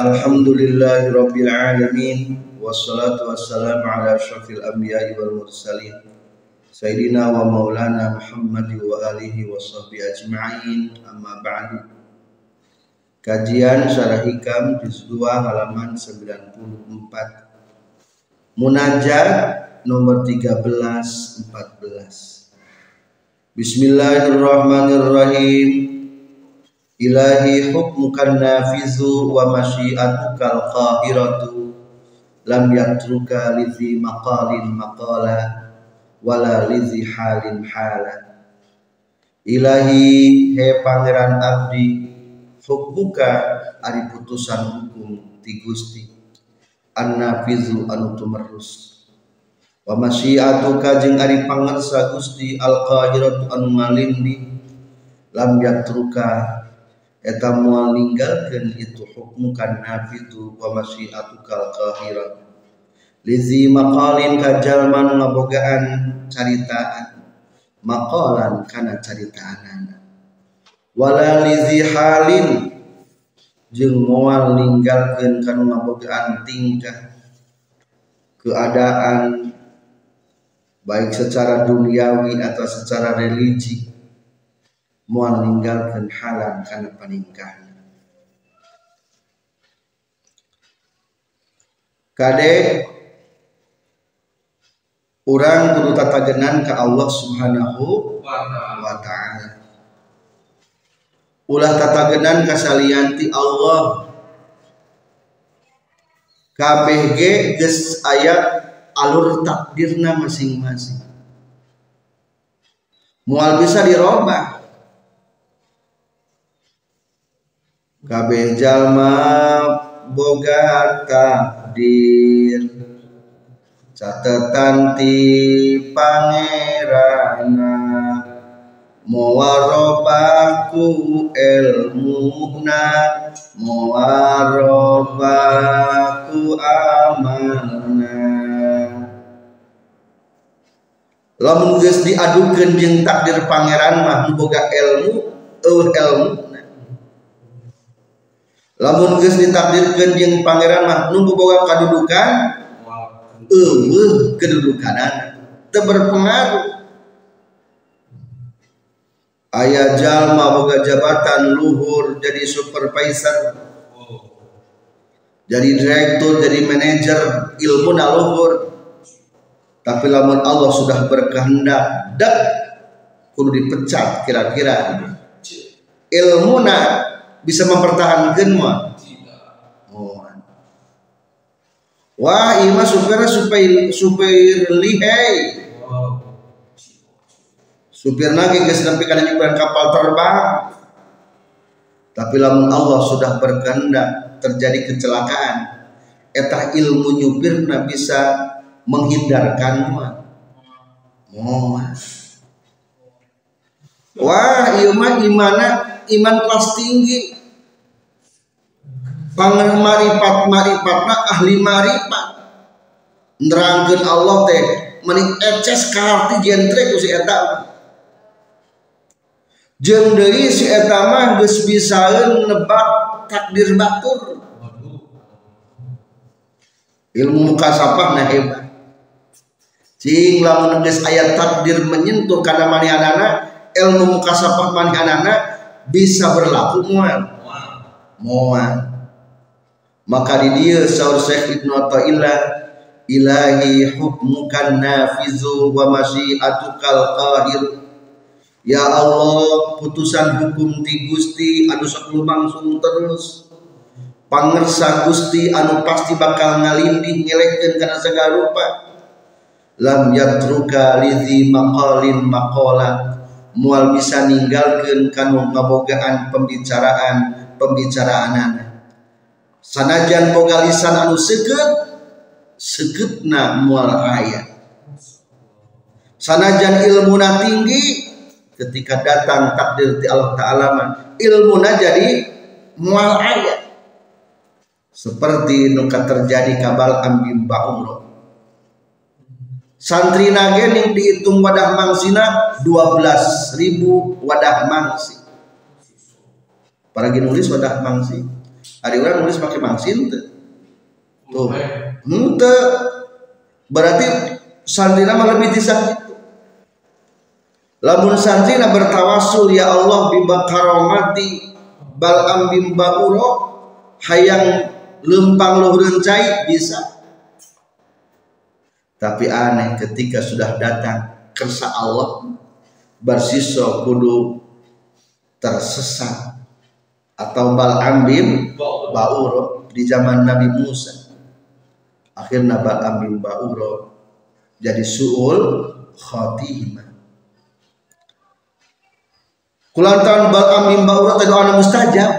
Alhamdulillahi rabbil alamin wassalatu wassalamu ala asyrafil anbiya'i wal mursalin sayyidina wa maulana Muhammad wa alihi wa sahbihi ajma'in amma ba'du. Kajian Syarah Hikam juz 2 halaman 94. Munajat nomor 13 14. Bismillahirrahmanirrahim Ilahi hukmukan nafizu wa masyiatukal qahiratu Lam yatruka lizi maqalin maqala Wala lizi halin hala. Ilahi he pangeran abdi Hukmuka ari putusan hukum ti gusti. An nafizu anu tumerus. Wa masyiatuka jeung ari pangersa Gusti al qahiratu anu ngalindi lam yatruka eta moal ninggalkeun itu hukmu kan nafitu wa masyiatuka al qahirat lizi maqalin ka jalma ngabogaan caritaan. Maqalan kana caritaanana wala lizi halin. Jeung moal ninggalkeun kana ngabogaan tingkah keadaan baik secara duniawi atau secara religi mau meninggalkan halan karena paningkah kade orang kudu tatagenan ke Allah subhanahu wa ta'ala. Ulah tatagenan kasalianti Allah. KBG ges ayat alur takdirna masing-masing. Mual bisa dirubah kabeh jalma boga takdir. Catatan ti pangerana. Muwarobaku ilmuna muwarobaku amanah. Lamun geus diadukeun jeung takdir pangeran mah boga ilmu eueuh ilmu lamun geus ditakdirkeun jeung pangeran mah nu boga kadudukan eueuh kedudukanan teu berpengaruh. Aya jalma boga jabatan luhur jadi supervisor. Jadi direktur jadi manajer ilmu luhur. Tapi lamun Allah sudah berkehendak dak kudu dipecat kira-kira. Ilmu na bisa mempertahankan mah? Oh. wah ima supir supir supir lihai supir lagi geus nepi kana nyupiran kapal terbang. Tapi lamun Allah sudah berkehendak terjadi kecelakaan eta ilmu nyupirna bisa menghindarkan mah. Wah iya mah imana iman kelas tinggi. Pangan maripat maripatna ahli maripat nerangkeun Allah teh mending eces karti jentre ku si eta. Jeung deui si eta mah geus bisaeun nebak takdir batur. Ilmu mukasafah na hebat. Cing lamun geus ayat takdir menyentuh kana manihanana ilmu mukasafah manihanana bisa berlaku moal moal maka di dia saur Syekh Ibnu Athaillah ilahi hukmukan nafizu wa masyiatukal qahir. Ya Allah putusan hukum ti Gusti anu sok lumangsung terus. Pangersa Gusti anu pasti bakal ngalindih ngelehkeun kana segala rupa. Lam yatruka lizi maqalin maqala mual bisa ninggalkan kanu ngabogaan pembicaraan pembicaraan sanajan boga lisan anu seket na mual ayat. Sanajan ilmu na tinggi ketika datang takdir di Allah Ta'ala ilmu na jadi mual ayat. Seperti nuka terjadi kabal ambim umroh santri nagening dihitung wadah mangsina 12 ribu wadah mangsi. Para nulis wadah mangsi. Hari orang nulis pakai mangsi ente. Tuh. Ente. Berarti santri nama lebih disah itu. Lamun santri bertawasul ya Allah bimba karomati bal ambim bauro hayang lempang luhur cai bisa tapi aneh ketika sudah datang kersa Allah bersiso kudu tersesat atau bal ambim bauro di zaman Nabi Musa. Akhirnya bal ambim bauro jadi suul khotimah kulantaran bal ambim bauro tadi orang mustajab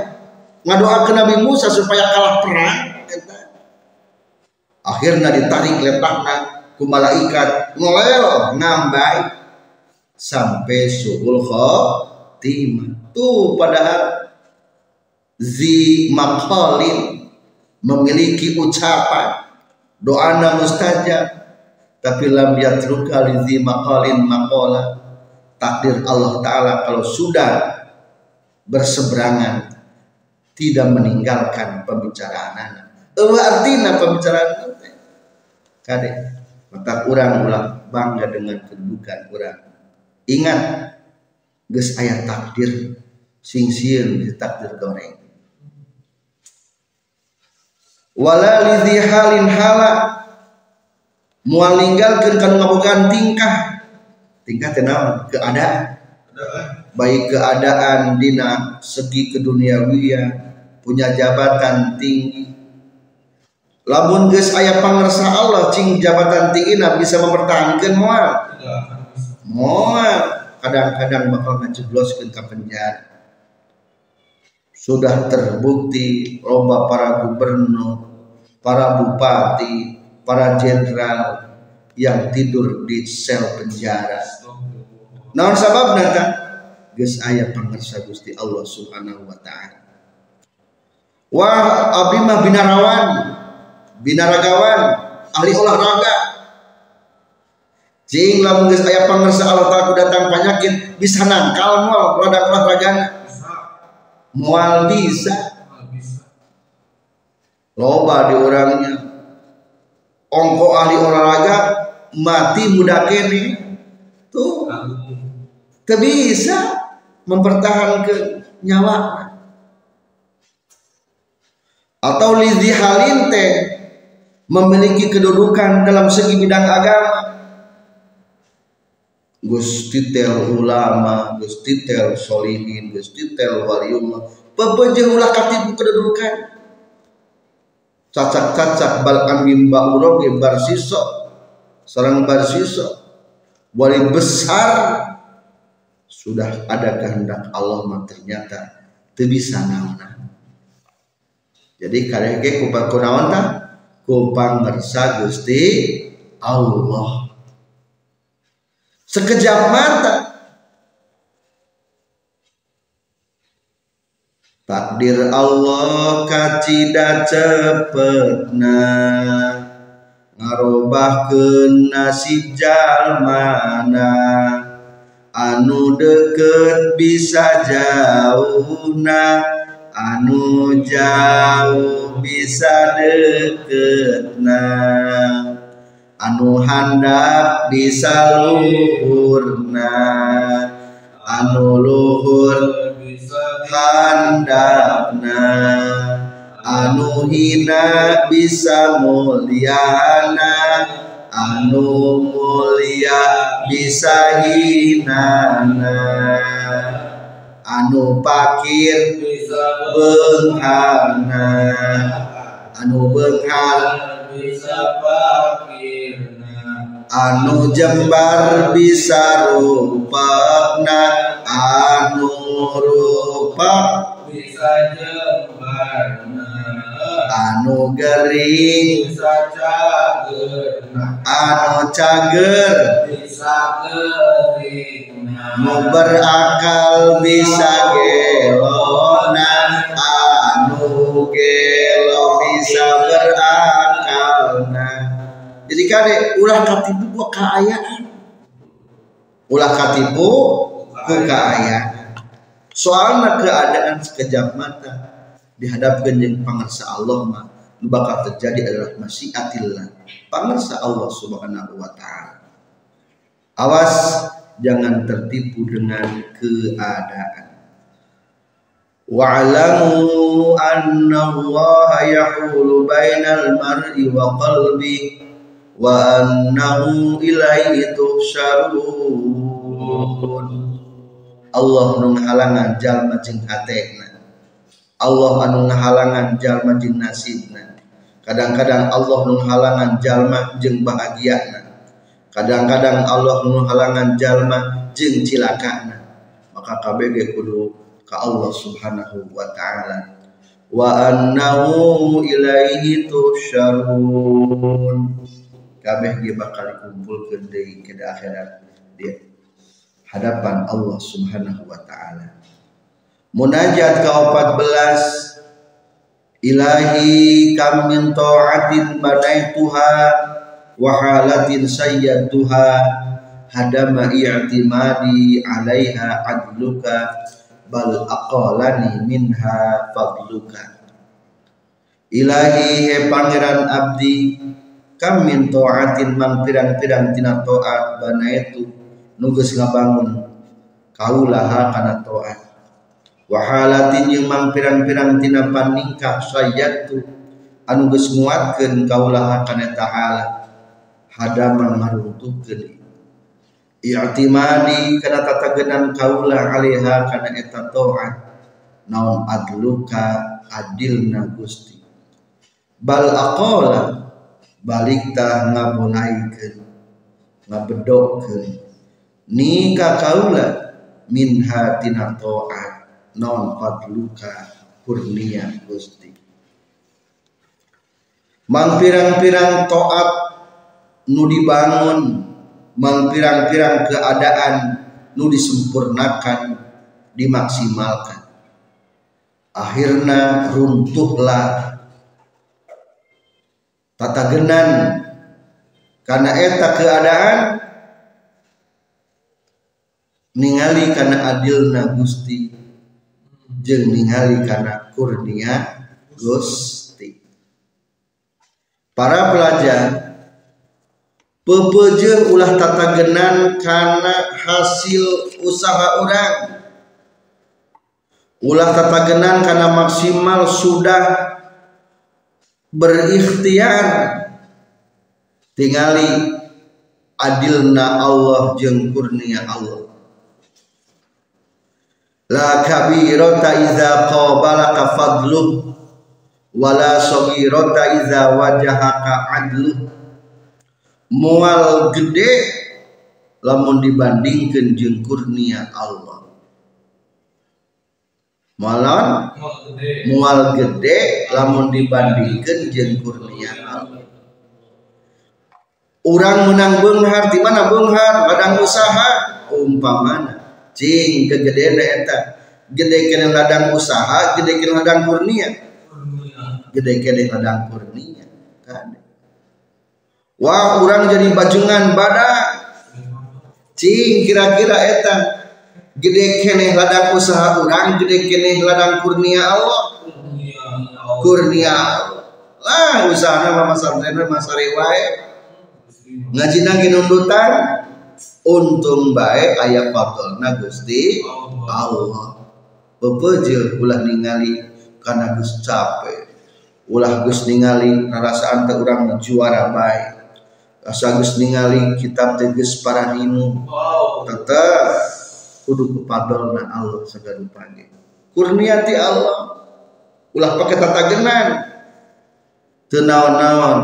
ngadoakan Nabi Musa supaya kalah perang akhirnya ditarik lepakna ku malaikat ngolel ngambai. Sampai suhul khotimah. Tuh padahal zi makalin memiliki ucapan. Doa mustajab. Tapi lam yatruka li zi makalin makola takdir Allah Ta'ala kalau sudah berseberangan tidak meninggalkan pembicaraan anak. artinya pembicaraan Kadek maka kurang ulah bangga dengan kedudukan kurang ingat ges ayat takdir sing sieun di takdir goreng wala lidhi halin hala mual ninggalkeun kana ngabogaan tingkah. Tingkah teh keadaan. Baik keadaan dina segi keduniawian punya jabatan tinggi lamun geus aya pangersa Allah cing jabatan tinggi bisa mempertahankan moal. Moal. Kadang-kadang bakal ngajebloskeun ke penjara. Sudah terbukti loba para gubernur para bupati para jenderal yang tidur di sel penjara. Naon sabab nata geus aya pangersa Gusti Allah Subhanahu wa taala. Wah abdi mah binarawan binaragawan ahli olahraga. Jing lamun geus aya pangersa Allah taala datang penyakit bisa nangkal moal produk olahraga. Moal bisa. Loba di orangnya. Ongko ahli olahraga mati muda kene. Tuh. Bisa mempertahankan nyawa. Atau lidhi halin teh memiliki kedudukan dalam segi bidang agama Gusti tel ulama, Gusti tel solihin, Gusti tel waliumma, pepejeng ulah katibu kedudukan. Cacak-cacak bal amin bauroge barsiso, sarang barsiso, wali besar sudah ada kehendak Allah mah ternyata teu bisa naon. Jadi karege kupat kunaon tah? Kupang ngersa Gusti Allah. Sekejap mata. Takdir Allah kacida cepetna ngarobahkeun nasib jalmana anu deket bisa jauhna anu jauh bisa deketna anu handap bisa luhurna anu luhur handapna anu hina bisa mulyana anu mulia bisa hinana anu pakir benghana. Anu benghal bisa pakirna anu jembar bisa rupakna. Anu rupak bisa jembar anu gering. Bisa cager. Anu cager. Bisa kering nu berakal bisa gelona anu gelo bisa berakalna jadi kade ulah katipu ku kaayaan ulah katipu ku kaayaan soalnya keadaan sekejap mata dihadapkan yang pangarsa Allah mah bakal terjadi adalah masyiatillah pangarsa Allah subhanahu wa ta'ala. Awas jangan tertipu dengan keadaan. Wa'lamu anna Allah yahulu bainal mar'i wa qalbi wa annahu ilaihi tuhsyarun. Allah nu halangan jalma jeung hatena Allah anu ngahalangan jalma jeung nasibna. Kadang-kadang Allah nu halangan jalma jeung bahagiana. Kadang-kadang Allah nu halangan jalma jeung cilakana. Maka kabeh kudu ka Allah Subhanahu wa taala. Wa annahu ilaihi tusyarun kabeh dia bakal dikumpulkeun deui ke akhirat. Di hadapan Allah Subhanahu wa taala munajat ke 14 ilahi kam min ta'atin banaituha wa halatin sayyatuha hadama i'timadi alaiha adluka bal aqalani minha fadluka. Ilahi he pangeran abdi kam min ta'atin mang pirang-pirang tina ta'at banaitu nugas ngabangun kaulaha kana ta'at wahalatin yang mang pirang-pirang tina paningkah sayatu anu geus nguatkeun kaulaha kana taala hadaman maruntukeun. I'timadi kana tatagenan kaula alaiha kana eta taat. Naon adluka adilna Gusti. Bal aqala balik tah ngabolaikeun ngabedokkeun ni ka kaula min hatina taat non fadluka kurnia Gusti. Mang pirang-pirang taat nu dibangun mang pirang-pirang keadaan nu disempurnakan dimaksimalkan. Akhirnya runtuhlah tata genan. Karena eta keadaan ningali karena adilna Gusti jeung ningali karena kurnia Gusti. Para pelajar pepeje ulah tata genan karena hasil usaha orang ulah tata genan karena maksimal sudah berikhtiar. Tingali adilna Allah jeung kurnia Allah la kabirata iza qabalaka fadluh wala sagirata iza wajahaka adluh mual gede lamun dibandingkan jeung kurnia Allah. Malon mual gede. Lamun dibandingkan jeung kurnia Allah. Orang menang benghar di mana benghar? Ladang usaha? Umpamana cing kegedean eta. Gede kene ladang usaha gede kene ladang kurnia. Gede kene ladang kurnia kan? Wah orang jadi bajungan badak cing kira-kira eta. Gede kene ladang usaha orang gede kene ladang kurnia Allah. Kurnia Allah. Lah usaha nama masarena masari wae ngaji nagi nundutan untung baik ayat fadlna Gusti. Allah. Bepeje ulah ningali karena Gus capek. Ulah Gus ningali rasaan teh urang juara baik asa Gus ningali kitab teges para hinu tetep kudu kepadolna Allah segala pagi kurniati Allah. Ulah pakai tata genan. Teu naon-naon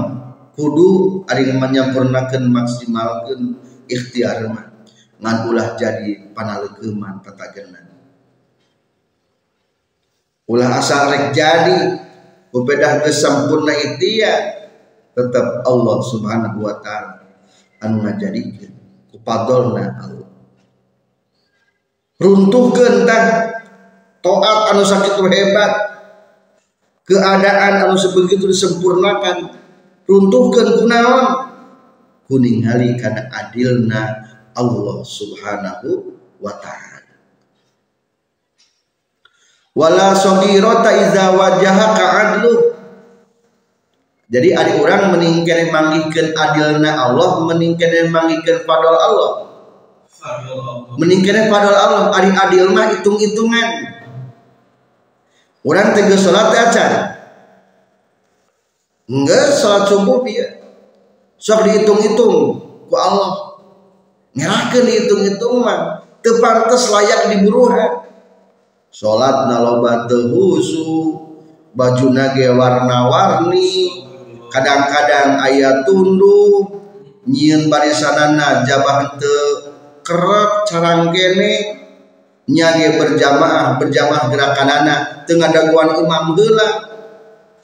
kudu ari menyampurnakeun maksimalkeun ikhtiar mah. Ngan ulah jadi panaleukeman tatagenan ulah asal rek jadi ubedah geus sampurna ikhtiar tetap Allah subhanahu wa ta'ala anu ngajadikeun ku padolna Allah. Runtuhkeun tah toat anu sakit hebat keadaan anu sebegitu disempurnakan runtuhkeun kunaon kuningali kana adilna Allah subhanahu wa ta'ala. Wala sogirota iza wajahaka adlu. Jadi ada orang meningkatkan manggihkan adilna Allah meningkatkan manggihkan padal Allah. Meningkatkan padal Allah ada adil mah hitung-hitungan. Orang tegas sholat aja enggak sholat subuh dia sok dihitung-hitung ku Allah. Nyerahkan dihitung-hitung mah tepantes layak diburuhan sholat nalobat tehusu baju nage warna-warni kadang-kadang ayat tundu nyiun barisanana jabah te kerap carang kene nyage berjamaah berjamaah gerakan anak tengah daguan imam gela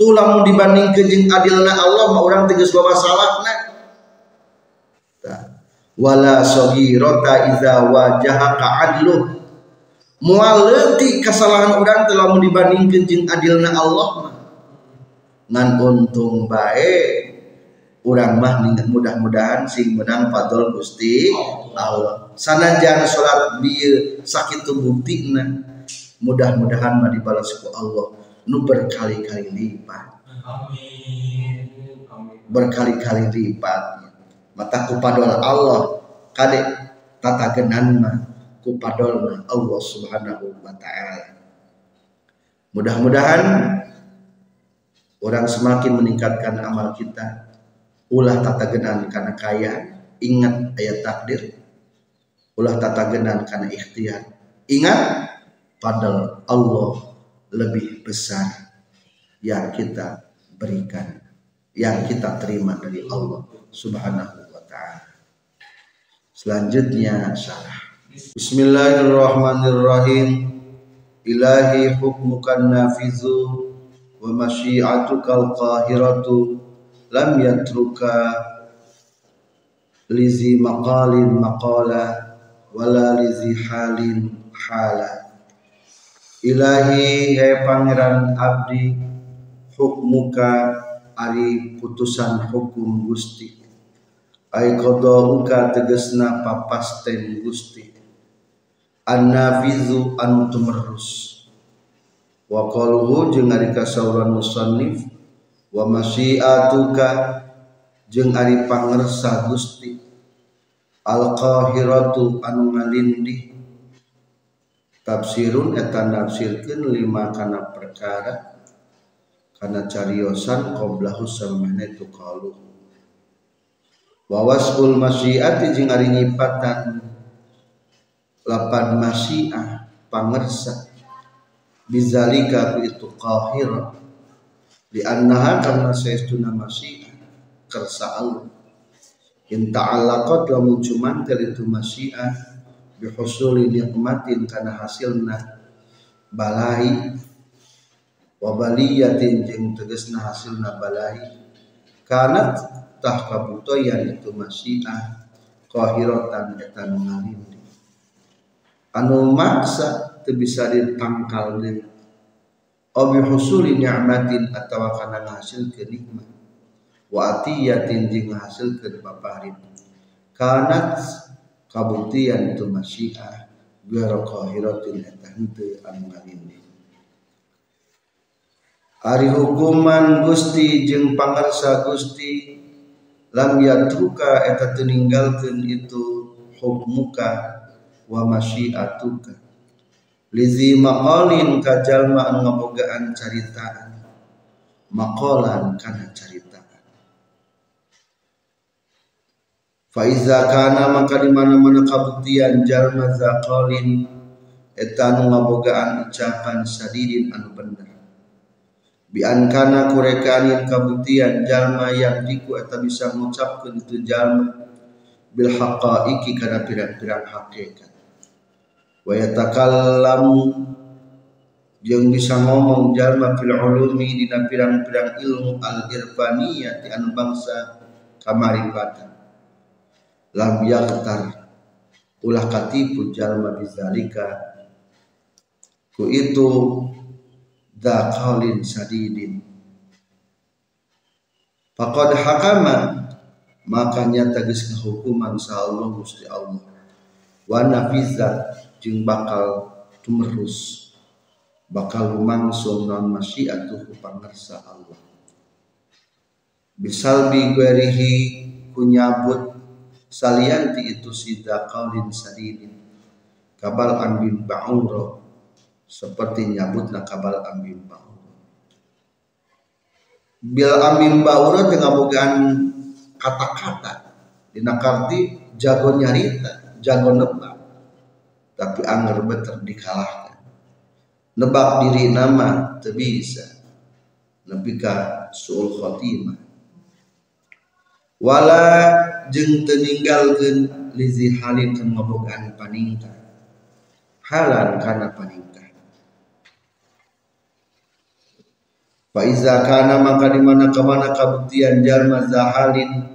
tulang dibanding kejeng adilna Allah ma orang tegas bawa salahna wala sogirota iza wajahaka adluh mualeti kesalahan orang telah dibanding kejeng adilna Allah mah. Ngan untung baik urang mah mudah-mudahan sing menang padol Gusti Allah. Sanajan salat bieu sakit buktina mudah-mudahan mah dibalas ku Allah nu berkali-kali lipat. Berkali-kali lipat. Mata ku padol Allah. Kade tata genan mah ku padol Allah subhanahu wa ta'ala. Mudah-mudahan orang semakin meningkatkan amal kita. Ulah tata genan karena kaya. Ingat ayat takdir. Ulah tata genan karena ikhtiar. Ingat padahal Allah lebih besar yang kita berikan yang kita terima dari Allah subhanahu wa ta'ala. Selanjutnya syarah. Bismillahirrahmanirrahim. Ilahi hukmukan nafizu wa masyiatukal qahiratu lam yatruka lizi maqalin maqala wala lizi halin hala ilahi hai pangeran abdi hukmuka ari putusan hukum gusti. Ai qadauka tegesna papasten gusti. An-nafizu anu tumerus. Wa qaluhu jeung ari kasauran musannif. Wa masyiatuka jeung ari pangersa Gusti. Al qahiratu anu ngalindih tafsirun eta nafsirkeun lima kana perkara kana cariosan qablahu samana tu qalu wa wasul masyiati jeung ari nyipatan lapan masyiah pangersa bizalika itu qahir. Di annaha karena saestuna masyiah kersa Allah in ta'allaqat lamun cuman itu masyiah bi husuli nikmatin kana hasilna balai. Wa baliyatin jeung tegasna hasilna balai. Kanat tah kabutoyan itu masyiah qahiratan eta nu anu maksa teu bisa ditangkal deui. Obi husuli ni'matin atawa kana ngahasilkeun nikmat. Wa atiyatin jeung ngahasilkeun paparin kanat kabuktian itu masyiah biar qahiratin eta henteu anu ngalindi Ari hukuman Gusti jeung pangarsa Gusti lam yatruka eta teu ninggalkeun itu hukmuka wa masyiatuka. Lizi maqalin kajalma anu ngabogaan caritaan. Maqalan kana caritaan Faiza kana maka di mana-mana kabuktian jalma zaqalin eta anu ngabogaan ucapan sadidin anu bener. Bian kana kurekaan yang kabuktian jalma yang diku eta bisa mengucapkan itu jalma bil haqaiqi kana pirang-pirang hakikat. Wa yatakallamu jeung bisa ngomong jalma fil ulumi dina pirang-pirang ilmu al irfaniyah anu bangsa kamarifatan lam yaktar ulah katipu jalma bizalika. Ku itu da qaulin sadidin. Faqad hakama maka nyata geus hukuman sa Allah Gusti Allah. Wa nafiza jeung bakal tumerus bakal lumangsung non masyiatuh pangersa Allah. Bisalbi guerihi kunyabut salianti itu sida qaulin sadidin. Kabal ambin ba'uro seperti nyabut nakabal amim baur bil amim baur dengan bukan kata-kata. Dina karti jago nyarita jago nebak. Tapi anggar beter dikalahkan. Nebak diri nama bisa. Nebika suul khotimah wala jeng teninggalkan lizi halin kan ngabogaan paningka halan karena paningka Faiza kana maka di mana ke mana kabuktian jalma zahalin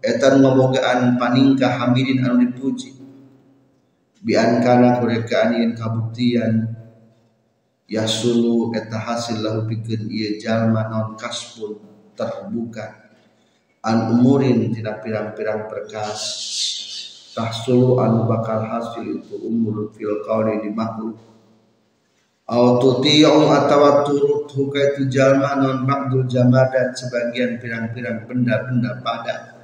etan ngobogaan paningkah hamidin anu dipuji. Bian kana kurekaan yen kabuktian yasulu eta hasil lahu pikeun ieu jalma non kasbun terbuka an umurin tina pirang-pirang perkas tahsulu anu bakal hasil itu umur fil qauli di makhluk. Au tuti'u atawa turut huka itu jalma non makdul jamadat sebagian pirang-pirang benda-benda padat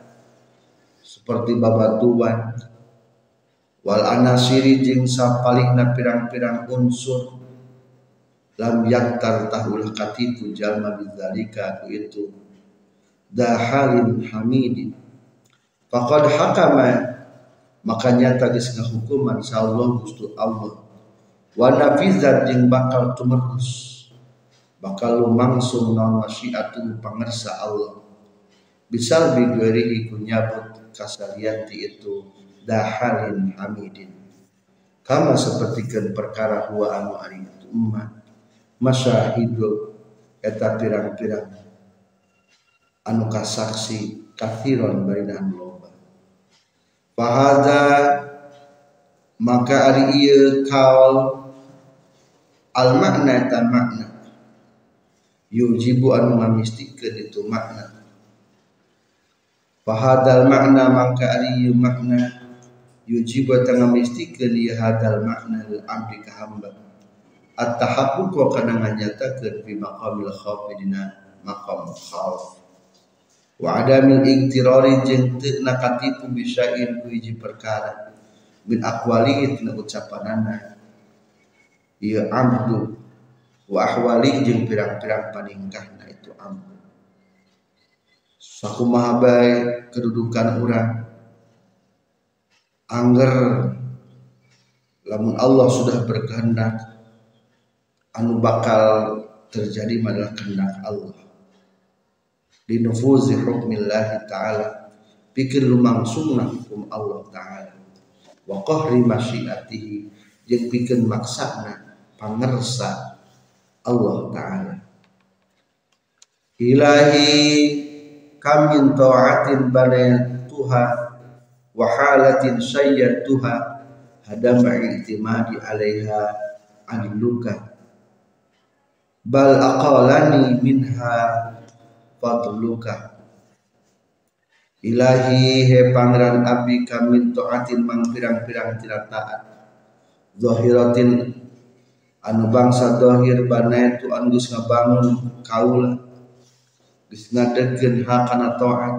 seperti babatuan wal anasiri jeung sapalihna pirang-pirang unsur. Lam yaktar tahulah katitu jalma bidzalika ku itu dahalin hamidin. Faqad hakama makanya tagis ngahukuman sa Allah Gusti Allah. Wa nafizat jeung bakal tumerus bakal lumangsung naon masyiatul pangersa Allah. Bisal bigwerihi kunyabut kasalianti itu dahalin hamidin. Kama sepertikan perkara huwa anu itu umat masyahidu eta pirang-pirang anu kasaksi kathiron barinan loba fahada maka ari ieu kaul al makna eta makna. Yujibu anu ngamistikeun itu makna. Fahadal makna mangka ari ieu makna. Yujibu eta ngamistikeun ieu hadal makna lil abdi ka hamba. At-tahaqquq kana nganyatakeun fi maqamil khauf dina maqam khauf wa adamil iktirari jeung teu nakatipu bisain ku hiji perkara. Min aqwali tina ucapanana. Ieu amdu. Wa ahwali jeung pirang-pirang paningkahna itu amdu. Sakumaha bae kedudukan urang. Angger lamun Allah sudah berkehendak anu bakal terjadi adalah kehendak Allah di nufuzi hukmillah ta'ala. Pikir lumangsungna hukum Allah ta'ala. Wa qahri masyiatihi. Jeung pikeun maksana pangersa Allah Ta'ala. Ilahi kamin ta'atin banayatuha wa halatin sayyatuha hadama i'timadi alaiha aniluka bal aqalani minha fadluka. Ilahi he pangeran abdi kamin ta'atin mang pirang-pirang tidak taat. Zahiratin anu bangsa dohir bana itu angus ngabangun kaula. Geus ngadegkeun hak kana taat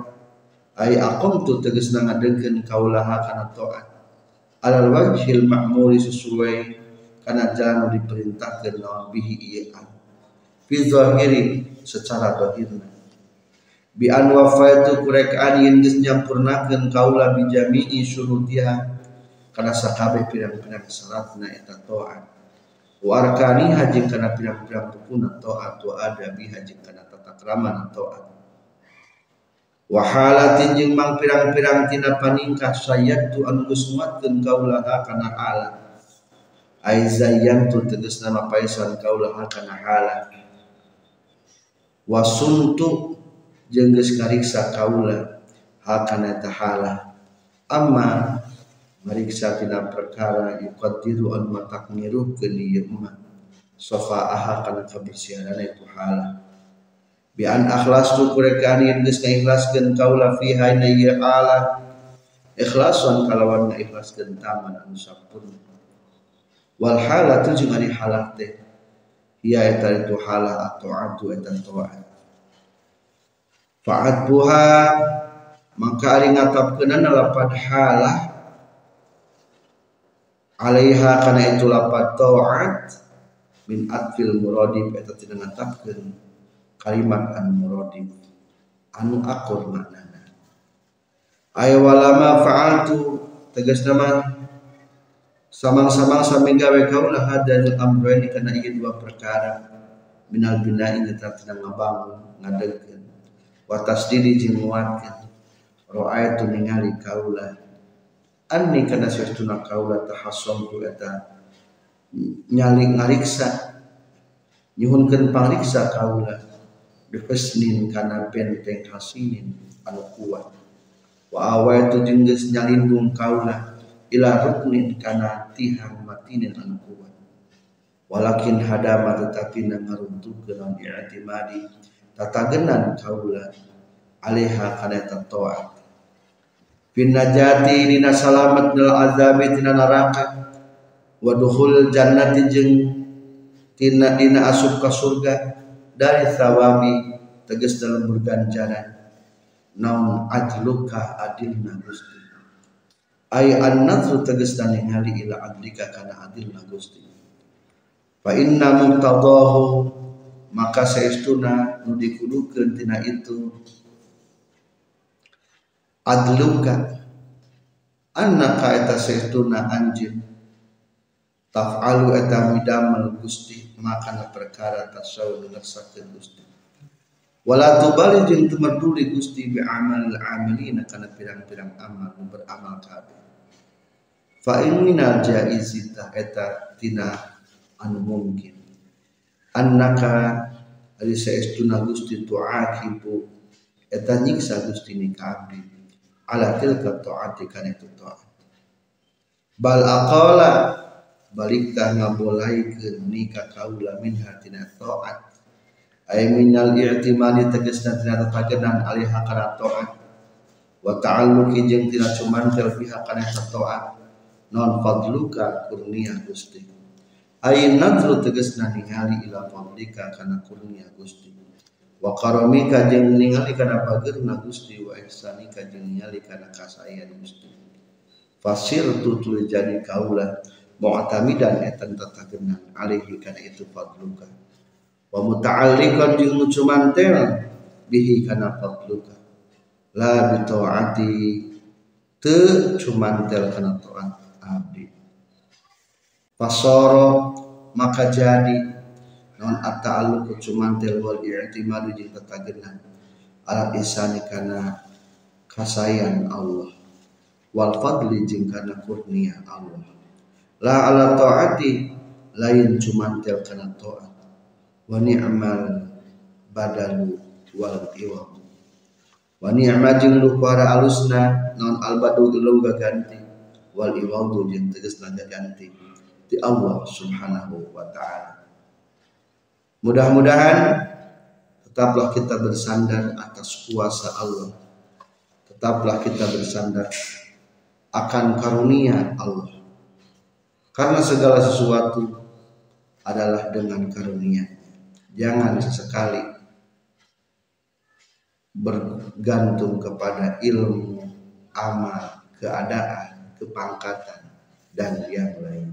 ai aqam tu tegas ngadegkeun kaula hak kana taat alal wajhil ma'muri sesuai kana jalan diperintahkeun lawan bihi ieu fi zahiri secara dohirna bi an wafaitu kurekaan yen geus nyampurnakeun kaula bi jami'i syurutiha kana sakabeh pirang-pirang syaratna eta taat warkani haji kana pirang-pirang rukun taat wa adabi haji kana tata krama taat wahalatin jeung mang pirang-pirang tina paningkah sayyatu geus nguatkeun kaulaha kana hala. Ai zayyantu tegasna mapaisan kaulaha kana hala. Wasuntu jeung geus ngariksa kaula hakana tahala. Amma mariksa tina perkara yuqaddiru an matakmirukeun ieu mah. Sofaaha kana kabersihanana itu hala. Bi an akhlas tu kurekan yang geus ngaikhlaskeun kaula fi hayna ieu hala. Ikhlasan kalawan ngaikhlaskeun taman anu sampurna wal halatu jeung ari halah teh. Ia itu halah atau atu eta taat fa'at buha maka ari ngatapkeunana lapad halah alaiha kana itu lapad taat min atfil muradib eta tidak ngatapkeun kalimat an muradib anu akur maknana ay walama fa'altu tegas nama samang-samang sami gawe kaula hadan amroini kana ieu dua perkara. Minal bina'i tetap tidak ngabangun ngadegkeun wa tasdidi jeung nguatkeun ra'aitu ningali kaula. Anni kana saestuna kaula tahassumtu eta nyali ngariksa. Nyuhunkeun pangriksa kaula. Bihusnin kana benteng hasinin anu kuat. Wa awaitu jeung geus nyalindung kaula. Ila ruknin kana tihang matinin anu kuat. Walakin hadama tetapi na ngaruntukeun an i'timadi tatagenan kaula alaiha kana taat bin najati dina salamat dal azabi tina neraka wa dukhul jannati jeung tina dina asup ka surga dari sawabi tegas dalam berganjaran naun adluka adilna gusti? Ay an nadru tegas dan ila adlika kana adilna gusti. Fa inna muqtadahu maka saestuna nu dikudukeun tina itu. Adluka annaka eta saestuna anjeun taf'alu eta midamel gusti makana perkara tasawuf ngersakeun gusti. Wala tubali jeung teu gusti bi amal amilina kana pirang-pirang amal nu beramal kabeh. Fa innal jaizita eta tina anu mungkin annaka ari saestuna gusti tu'akibu eta nyiksa gusti ni kabeh ala tilka taati kana itu taat bal aqala balikta ngabolaikeun nikah kaula min hatina taat ay minal i'timali tegasna tina tatagenan alaiha kana taat wa ta'alluqi jeung tina cumantel pihak kana taat non fadluka kurnia Gusti ay nadru tegasna ningali ila fadlika kana kurnia Gusti. Wa karamika jeung ningali kana pagerna Gusti wa ihsanika jeung ningali kana kasayan Gusti. Fasir tutul jadi kaula etan tatagenan alaihi kana itu fadluka. Wa muta'alliqan jeung cumantel bihi kana fadluka. La bi teu cumantel kana taat fasoro maka jadi. Non at-ta'alluq cumantel wal i'timadu jeung tatagenan ala ihsani kana kasayan Allah. Wal fadli jeung kana kurnia Allah. La ala taati lain cumantel kana taat. Wa ni'mal badalu wal iwam wa ni'ma jeung lu para alusna non albadu lu ganti. Wal iwadu jeung tegas ganti di Allah subhanahu wa ta'ala mudah-mudahan tetaplah kita bersandar atas kuasa Allah tetaplah kita bersandar akan karunia Allah karena segala sesuatu adalah dengan karunia. Jangan sesekali bergantung kepada ilmu, amal, keadaan, kepangkatan, dan yang lainnya.